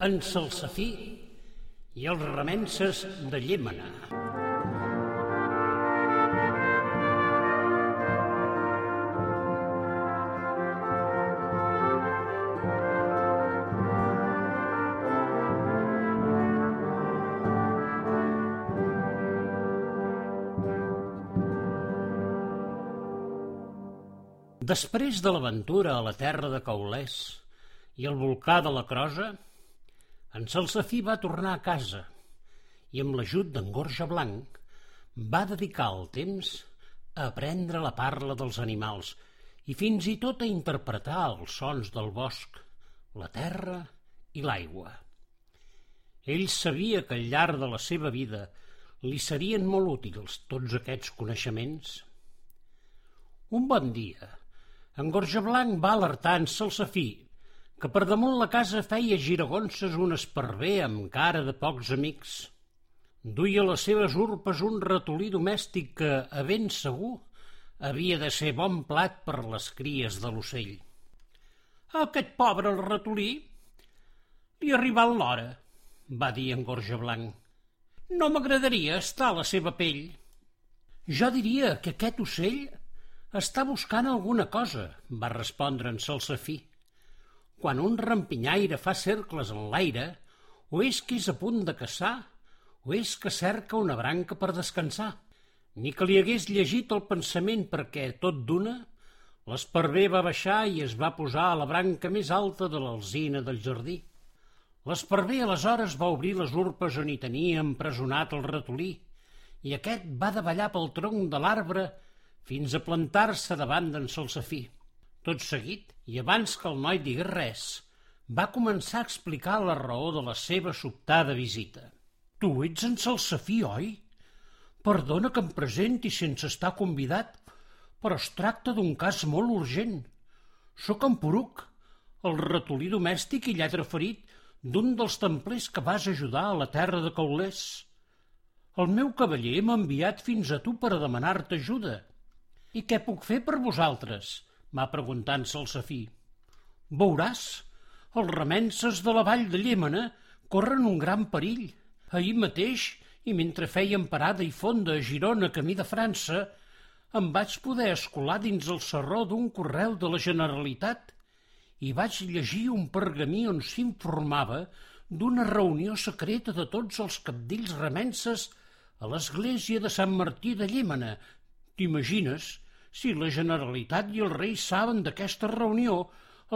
en Salsafí i els remenses de Llémena. Després de l'aventura a la terra de Caulès i el volcà de la Crosa, en Salsafí va tornar a casa i amb l'ajut d'en Gorja Blanc va dedicar el temps a aprendre la parla dels animals i fins i tot a interpretar els sons del bosc, la terra i l'aigua. Ell sabia que al llarg de la seva vida li serien molt útils tots aquests coneixements. Un bon dia, en Gorja Blanc va alertar en Salsafí que per damunt la casa feia giragonses un esparver amb cara de pocs amics. Duia les seves urpes un ratolí domèstic que, a ben segur, havia de ser bon plat per les cries de l'ocell. Aquest pobre el ratolí li ha arribat l'hora, va dir en Gorja Blanc. No m'agradaria estar a la seva pell. Jo diria que aquest ocell està buscant alguna cosa, va respondre en Salsafí. Quan un rampinyaire fa cercles en l'aire, o és que és a punt de caçar, o és que cerca una branca per descansar. Ni que li hagués llegit el pensament perquè, tot d'una, l'esparver va baixar i es va posar a la branca més alta de l'alzina del jardí. L'esparver aleshores va obrir les urpes on hi tenia empresonat el ratolí i aquest va davallar pel tronc de l'arbre fins a plantar-se davant d'en Salsafí. Tot seguit, i abans que el noi digués res, va començar a explicar la raó de la seva sobtada visita. Tu ets en Salsafí, oi? Perdona que em presenti sense estar convidat, però es tracta d'un cas molt urgent. Sóc en Poruc, el ratolí domèstic i lladre ferit d'un dels templers que vas ajudar a la terra de Caulers. El meu cavaller m'ha enviat fins a tu per a demanar-te ajuda. I què puc fer per vosaltres? Va preguntant-se el Safí. Veuràs, els remenses de la vall de Llémena corren un gran perill. Ahir mateix, i mentre feien parada i fonda a Girona camí de França, em vaig poder escolar dins el serró d'un correu de la Generalitat i vaig llegir un pergamí on s'informava d'una reunió secreta de tots els capdills remenses a l'església de Sant Martí de Llémena. T'imagines? Si la Generalitat i el rei saben d'aquesta reunió,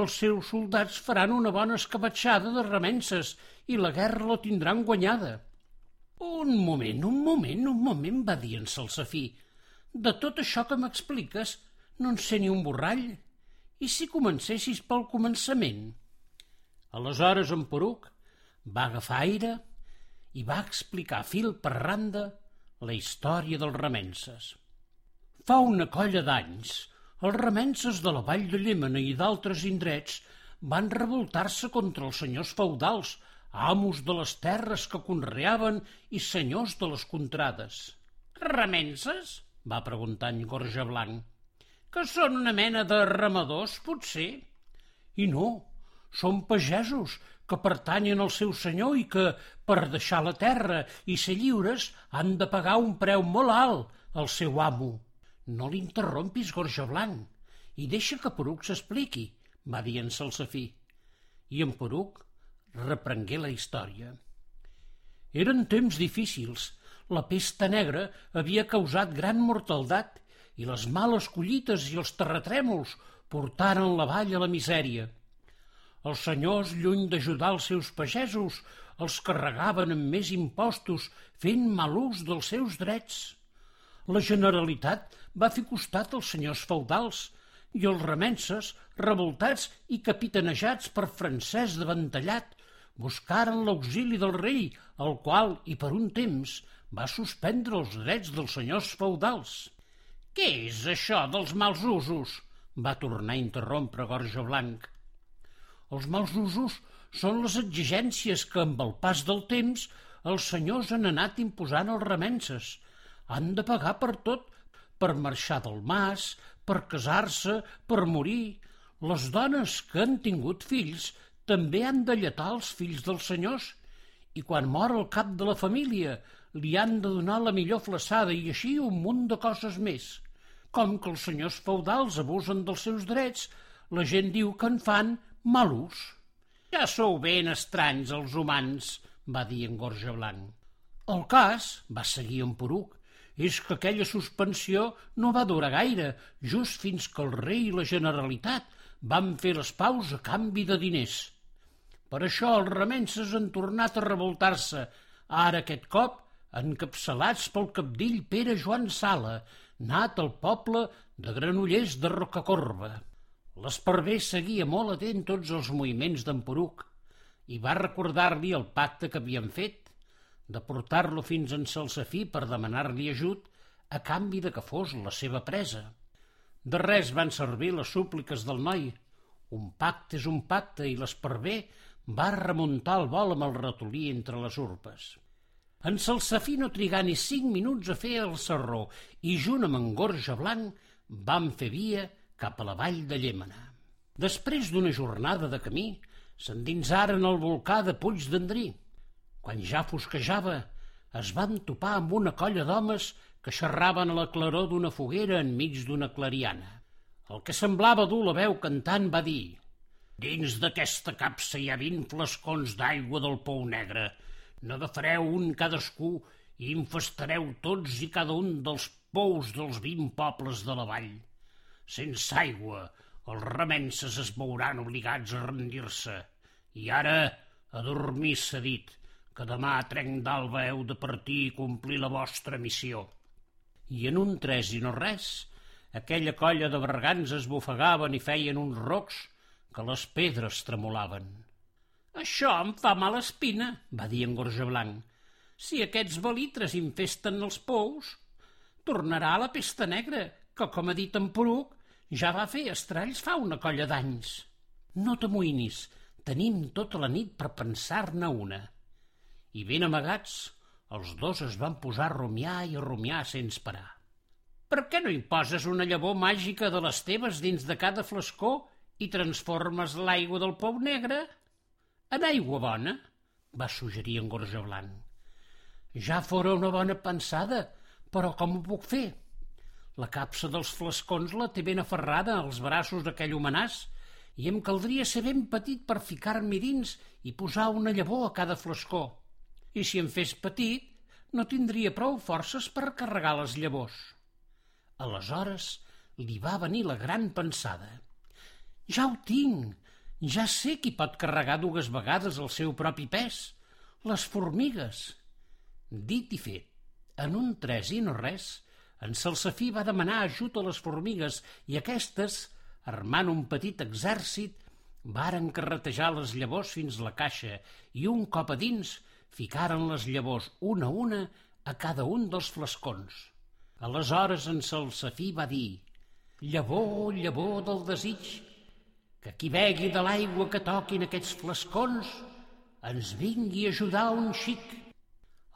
els seus soldats faran una bona escabatxada de remenses i la guerra la tindran guanyada. Un moment, un moment, un moment, va dir en Salsafí. De tot això que m'expliques no en sé ni un borrall. I si comencessis pel començament? Aleshores en Poruc va agafar aire i va explicar fil per randa la història dels remenses. Fa una colla d'anys, els remenses de la vall de Llémena i d'altres indrets van revoltar-se contra els senyors feudals, amos de les terres que conreaven i senyors de les contrades. Remenses? va preguntar en Gorja Blanc. Que són una mena de ramadors, potser? I no, són pagesos que pertanyen al seu senyor i que, per deixar la terra i ser lliures, han de pagar un preu molt alt al seu amo. No l'interrompis, Gorja Blanc, i deixa que Poruc s'expliqui, va dir en Salsafí. I en Poruc reprengué la història. Eren temps difícils. La pesta negra havia causat gran mortaldat i les males collites i els terratrèmols portaren la vall a la misèria. Els senyors, lluny d'ajudar els seus pagesos, els carregaven amb més impostos, fent mal ús dels seus drets. La Generalitat va fer costat als senyors feudals i els remenses, revoltats i capitanejats per Francesc de Ventallat, buscaren l'auxili del rei, el qual, i per un temps, va suspendre els drets dels senyors feudals. Què és això dels mals usos? va tornar a interrompre Gorja Blanc. Els mals usos són les exigències que, amb el pas del temps, els senyors han anat imposant als remenses. Han de pagar per tot per marxar del mas, per casar-se, per morir. Les dones que han tingut fills també han de lletar els fills dels senyors i quan mor el cap de la família li han de donar la millor flaçada i així un munt de coses més. Com que els senyors feudals abusen dels seus drets, la gent diu que en fan mal ús. Ja sou ben estranys, els humans, va dir en Gorja Blanc. El cas, va seguir en Poruc, és que aquella suspensió no va durar gaire, just fins que el rei i la Generalitat van fer les paus a canvi de diners. Per això els remenses han tornat a revoltar-se, ara aquest cop encapçalats pel capdill Pere Joan Sala, nat al poble de Granollers de Rocacorba. L'esparver seguia molt atent tots els moviments d'en Poruc i va recordar-li el pacte que havien fet de portar-lo fins en Salsafí per demanar-li ajut a canvi de que fos la seva presa. De res van servir les súpliques del noi. Un pacte és un pacte i l'esparver va remuntar el vol amb el ratolí entre les urpes. En Salsafí no trigà ni cinc minuts a fer el serró i junt amb en Gorja Blanc van fer via cap a la vall de Llémena. Després d'una jornada de camí, s'endinsaren al volcà de Puig d'Andrí. Quan ja fosquejava, es van topar amb una colla d'homes que xerraven a la claror d'una foguera enmig d'una clariana. El que semblava dur la veu cantant va dir Dins d'aquesta capsa hi ha vint flascons d'aigua del pou negre. N'agafareu un cadascú i infestareu tots i cada un dels pous dels vint pobles de la vall. Sense aigua, els remenses es veuran obligats a rendir-se. I ara, a dormir s'ha dit, que demà a trenc d'alba heu de partir i complir la vostra missió. I en un tres i no res, aquella colla de bergants es bofegaven i feien uns rocs que les pedres tremolaven. Això em fa mala espina, va dir en Gorja Blanc. Si aquests balitres infesten els pous, tornarà a la pesta negra, que, com ha dit en Poruc, ja va fer estralls fa una colla d'anys. No t'amoïnis, tenim tota la nit per pensar-ne una. I ben amagats, els dos es van posar a rumiar i a rumiar sense parar. Per què no hi poses una llavor màgica de les teves dins de cada flascó i transformes l'aigua del pou negre en aigua bona, va suggerir en Gorja Blanc. Ja fora una bona pensada, però com ho puc fer? La capsa dels flascons la té ben aferrada als braços d'aquell homenàs i em caldria ser ben petit per ficar-m'hi dins i posar una llavor a cada flascó. I si em fes petit, no tindria prou forces per carregar les llavors. Aleshores li va venir la gran pensada – ja ho tinc. Ja sé qui pot carregar dues vegades el seu propi pes. Les formigues. Dit i fet. En un tres i no res, en Salsafí va demanar ajut a les formigues i aquestes, armant un petit exèrcit, varen carretejar les llavors fins la caixa i un cop a dins ficaren les llavors una a una a cada un dels flascons. Aleshores en Salsafí va dir «Llavor, llavor del desig, que qui begui de l'aigua que toquin aquests flascons ens vingui a ajudar un xic.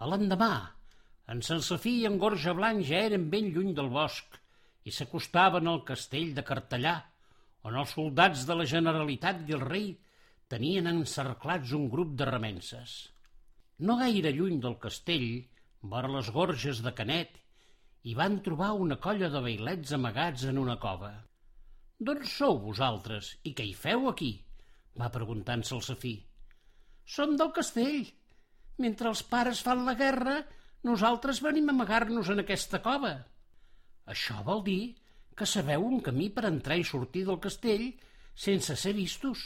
A l'endemà, en Sensafí i en Gorja Blanc ja eren ben lluny del bosc i s'acostaven al castell de Cartellà, on els soldats de la Generalitat i el rei tenien encerclats un grup de remenses. No gaire lluny del castell, vora les gorges de Canet, hi van trobar una colla de bailets amagats en una cova. D'on sou vosaltres i què hi feu aquí? va preguntar en Salsafí. Som del castell. Mentre els pares fan la guerra, nosaltres venim a amagar-nos en aquesta cova. Això vol dir que sabeu un camí per entrar i sortir del castell sense ser vistos.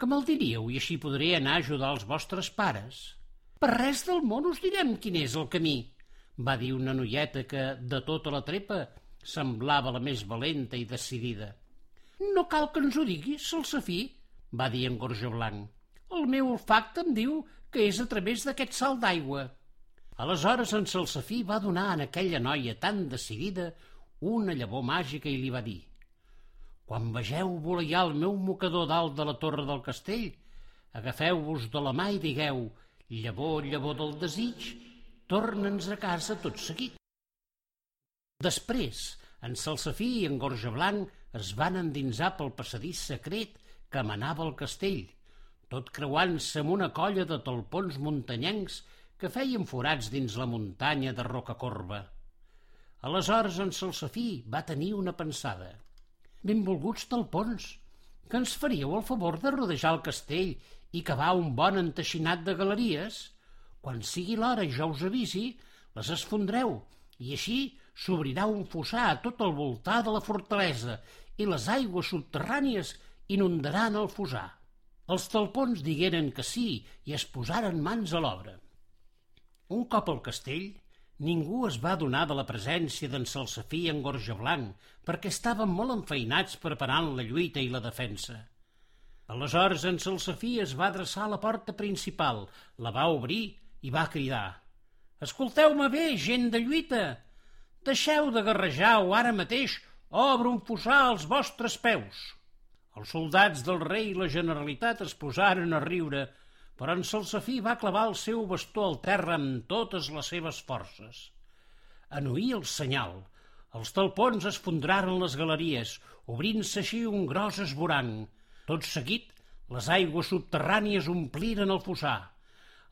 Que me'l diríeu i així podré anar a ajudar els vostres pares? Per res del món us direm quin és el camí, va dir una noieta que, de tota la trepa, semblava la més valenta i decidida. No cal que ens ho diguis, Salsafí, va dir en Gorja Blanc. El meu olfacte em diu que és a través d'aquest salt d'aigua. Aleshores en Salsafí va donar a aquella noia tan decidida una llavor màgica i li va dir «Quan vegeu voleiar el meu mocador dalt de la torre del castell, agafeu-vos de la mà i digueu «Llavor, llavor del desig, torna'ns a casa tot seguit». Després, en Salsafí i en Gorja Blanc es van endinsar pel passadís secret que manava al castell, tot creuant-se amb una colla de talpons muntanyencs que feien forats dins la muntanya de roca corba. Aleshores en Salsafí va tenir una pensada. Benvolguts talpons, que ens faríeu el favor de rodejar el castell i cavar un bon enteixinat de galeries? Quan sigui l'hora i jo us avisi, les esfondreu i així s'obrirà un fossar a tot el voltar de la fortalesa i les aigües subterrànies inundaran el fossar. Els talpons digueren que sí i es posaren mans a l'obra. Un cop al castell, ningú es va donar de la presència d'en Salsafí en Gorja Blanc perquè estaven molt enfeinats preparant la lluita i la defensa. Aleshores en Salsafí es va adreçar a la porta principal, la va obrir i va cridar «Escolteu-me bé, gent de lluita! Deixeu de garrejar o ara mateix obro un fossar als vostres peus!» Els soldats del rei i la Generalitat es posaren a riure però en Salsafí va clavar el seu bastó al terra amb totes les seves forces. Oir el senyal, els talpons es fondraren les galeries, obrint-se així un gros esborant. Tot seguit, les aigües subterrànies ompliren el fossar.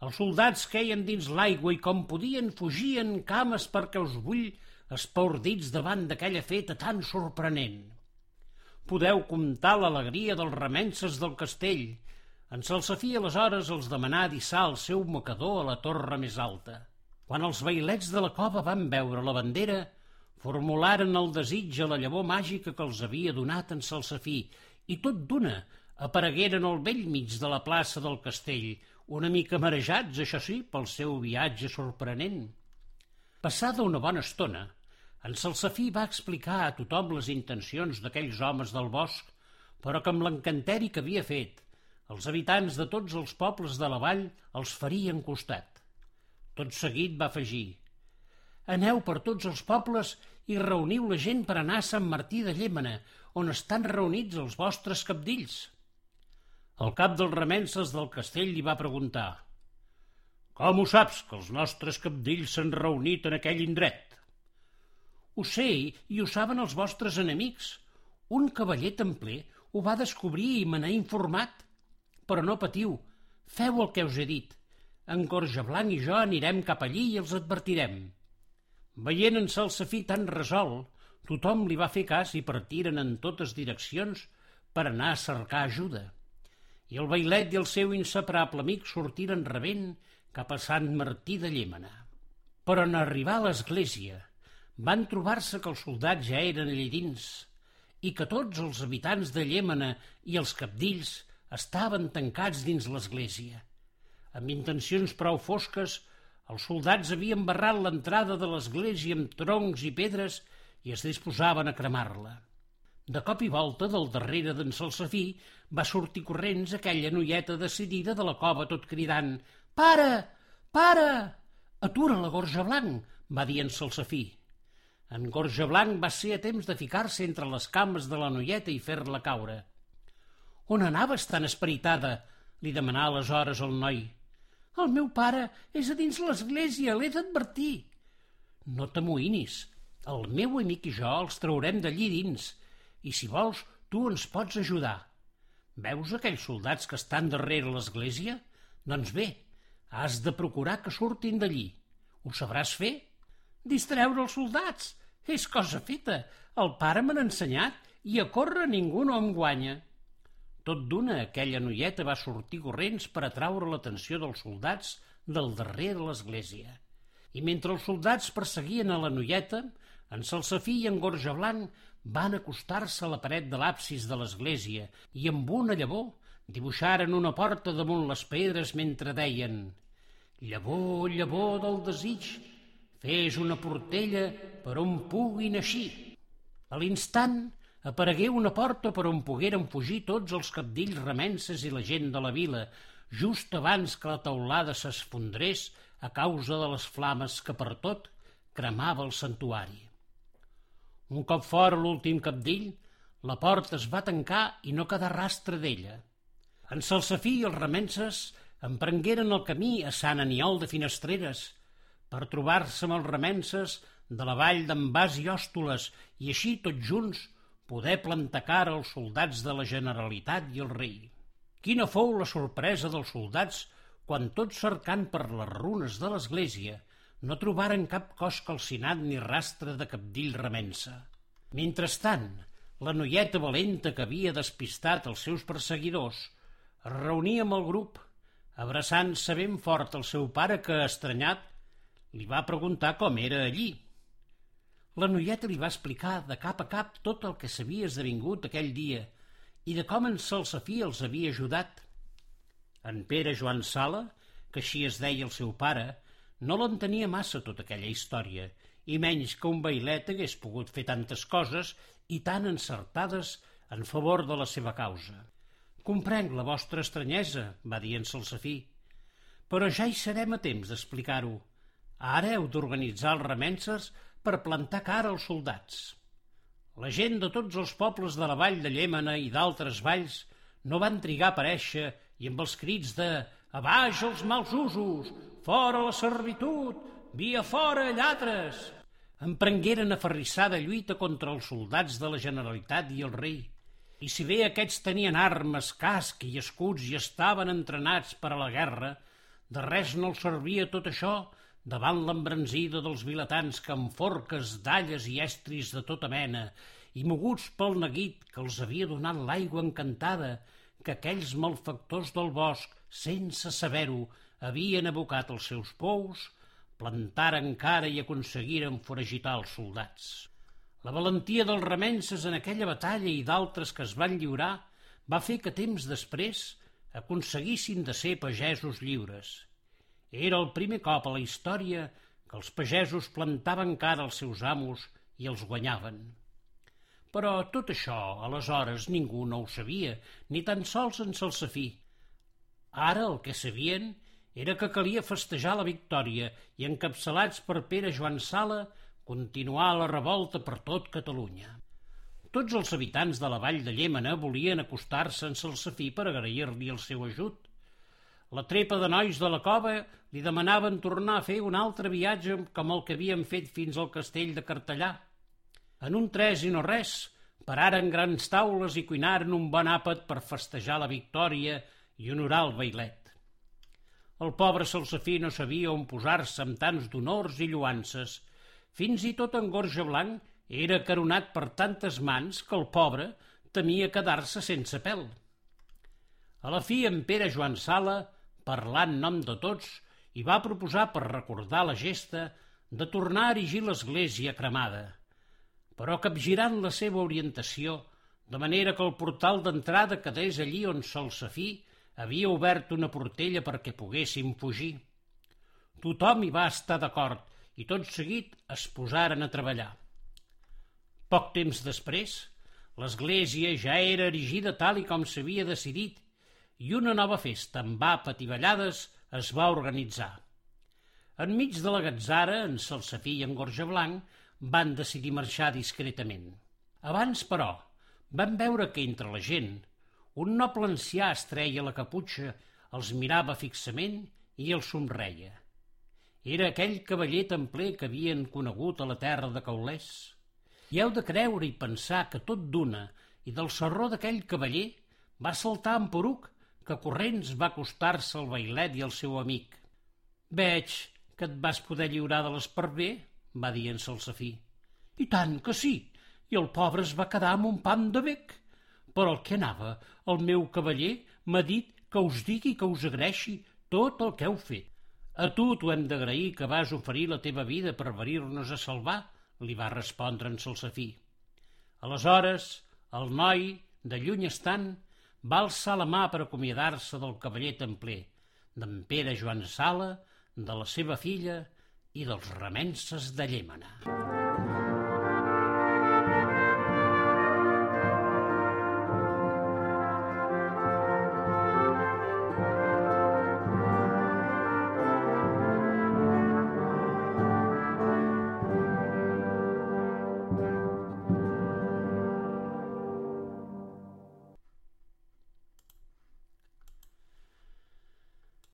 Els soldats queien dins l'aigua i com podien fugien cames perquè us vull espaordits davant d'aquella feta tan sorprenent. Podeu comptar l'alegria dels remenses del castell, en Salsafí aleshores els demanà dissar el seu mocador a la torre més alta. Quan els bailets de la cova van veure la bandera, formularen el desig a la llavor màgica que els havia donat en Salsafí i tot d'una aparegueren al vell mig de la plaça del castell, una mica marejats, això sí, pel seu viatge sorprenent. Passada una bona estona, en Salsafí va explicar a tothom les intencions d'aquells homes del bosc, però que amb l'encanteri que havia fet els habitants de tots els pobles de la vall els farien costat. Tot seguit va afegir Aneu per tots els pobles i reuniu la gent per anar a Sant Martí de Llémena, on estan reunits els vostres capdills. El cap dels remenses del castell li va preguntar Com ho saps, que els nostres capdills s'han reunit en aquell indret? Ho sé, i ho saben els vostres enemics. Un cavaller templer ho va descobrir i me n'ha informat. Però no patiu, feu el que us he dit. En Gorja Blanc i jo anirem cap allí i els advertirem. Veient en Salsafí tan resolt, tothom li va fer cas i partiren en totes direccions per anar a cercar ajuda. I el bailet i el seu inseparable amic sortiren rebent cap a Sant Martí de Llémena. Però en arribar a l'església van trobar-se que els soldats ja eren allà dins i que tots els habitants de Llémena i els capdills estaven tancats dins l'església. Amb intencions prou fosques, els soldats havien barrat l'entrada de l'església amb troncs i pedres i es disposaven a cremar-la. De cop i volta, del darrere d'en Salsafí, va sortir corrents aquella noieta decidida de la cova tot cridant «Para! Para! Atura la gorja blanc!» va dir en Salsafí. En Gorja Blanc va ser a temps de ficar-se entre les cames de la noieta i fer-la caure. On anaves tan esperitada? li demanà aleshores el noi. El meu pare és a dins l'església, l'he d'advertir. No t'amoïnis. El meu amic i jo els traurem d'allí dins, i si vols, tu ens pots ajudar. Veus aquells soldats que estan darrere l'església? Doncs bé, has de procurar que surtin d'allí. Ho sabràs fer? Distreure els soldats. És cosa feta. El pare me n'ha ensenyat i a córrer ningú no em guanya. Tot d'una, aquella noieta va sortir corrents per atraure l'atenció dels soldats del darrer de l'església. I mentre els soldats perseguien a la noieta, en Salsafí i en Gorja Blanc van acostar-se a la paret de l'absis de l'església i amb una llavor dibuixaren una porta damunt les pedres mentre deien «Llavor, llavor del desig, fes una portella per on puguin eixir». A l'instant, aparegué una porta per on pogueren fugir tots els capdills remenses i la gent de la vila, just abans que la teulada s'esfondrés a causa de les flames que per tot cremava el santuari. Un cop fora l'últim capdill, la porta es va tancar i no quedà rastre d'ella. En Salsafí i els remenses emprengueren el camí a Sant Aniol de Finestreres per trobar-se amb els remenses de la vall d'en Bas i Òstoles i així tots junts poder plantar cara als soldats de la Generalitat i el rei. Quina fou la sorpresa dels soldats quan tots cercant per les runes de l'església no trobaren cap cos calcinat ni rastre de capdill remensa. Mentrestant, la noieta valenta que havia despistat els seus perseguidors es reunia amb el grup, abraçant-se ben fort el seu pare que, estranyat, li va preguntar com era allí. La noieta li va explicar de cap a cap tot el que s'havia esdevingut aquell dia i de com en Salsafí els havia ajudat. En Pere Joan Sala, que així es deia el seu pare, no l'entenia massa tota aquella història, i menys que un bailet hagués pogut fer tantes coses i tan encertades en favor de la seva causa. Comprenc la vostra estranyesa, va dir en Salsafí, però ja hi serem a temps d'explicar-ho. Ara heu d'organitzar els remenses per plantar cara als soldats. La gent de tots els pobles de la vall de Llémena i d'altres valls no van trigar a aparèixer i amb els crits de «Abaix els mals usos! Fora la servitud! Via fora, llatres!» emprengueren aferrissada lluita contra els soldats de la Generalitat i el rei. I si bé aquests tenien armes, casc i escuts i estaven entrenats per a la guerra, de res no els servia tot això davant l'embranzida dels vilatans que amb forques, dalles i estris de tota mena i moguts pel neguit que els havia donat l'aigua encantada que aquells malfactors del bosc, sense saber-ho, havien abocat els seus pous, plantaren cara i aconseguiren foragitar els soldats. La valentia dels remenses en aquella batalla i d'altres que es van lliurar va fer que temps després aconseguissin de ser pagesos lliures – era el primer cop a la història que els pagesos plantaven cara als seus amos i els guanyaven. Però tot això, aleshores, ningú no ho sabia, ni tan sols en Salsafí. Ara el que sabien era que calia festejar la victòria i, encapçalats per Pere Joan Sala, continuar la revolta per tot Catalunya. Tots els habitants de la vall de Llémena volien acostar-se en Salsafí per agrair-li el seu ajut, la trepa de nois de la cova li demanaven tornar a fer un altre viatge com el que havien fet fins al castell de Cartellà. En un tres i no res, pararen grans taules i cuinaren un bon àpat per festejar la victòria i honorar el bailet. El pobre Salsafí no sabia on posar-se amb tants d'honors i lluances. Fins i tot en Gorja Blanc era caronat per tantes mans que el pobre temia quedar-se sense pèl. A la fi, en Pere Joan Sala parlant nom de tots, i va proposar per recordar la gesta de tornar a erigir l'església cremada, però capgirant la seva orientació, de manera que el portal d'entrada quedés allí on Sol Safí havia obert una portella perquè poguessin fugir. Tothom hi va estar d'acord i tot seguit es posaren a treballar. Poc temps després, l'església ja era erigida tal i com s'havia decidit i una nova festa amb àpat i ballades es va organitzar. Enmig de la gatzara, en Salsafí i en Gorja Blanc van decidir marxar discretament. Abans, però, van veure que entre la gent un noble ancià estreia la caputxa, els mirava fixament i els somreia. Era aquell cavaller templer que havien conegut a la terra de Caulès. I heu de creure i pensar que tot d'una i del serró d'aquell cavaller va saltar en poruc que corrents va acostar-se al bailet i al seu amic. Veig que et vas poder lliurar de l'esparver, va dir en Salsafí. I tant que sí, i el pobre es va quedar amb un pam de bec. Però el que anava, el meu cavaller m'ha dit que us digui que us agraeixi tot el que heu fet. A tu t'ho hem d'agrair que vas oferir la teva vida per venir-nos a salvar, li va respondre en Salsafí. Aleshores, el noi, de lluny estant, va alçar la mà per acomiadar-se del cavaller templer, d'en Pere Joan Sala, de la seva filla i dels remenses de Llémena.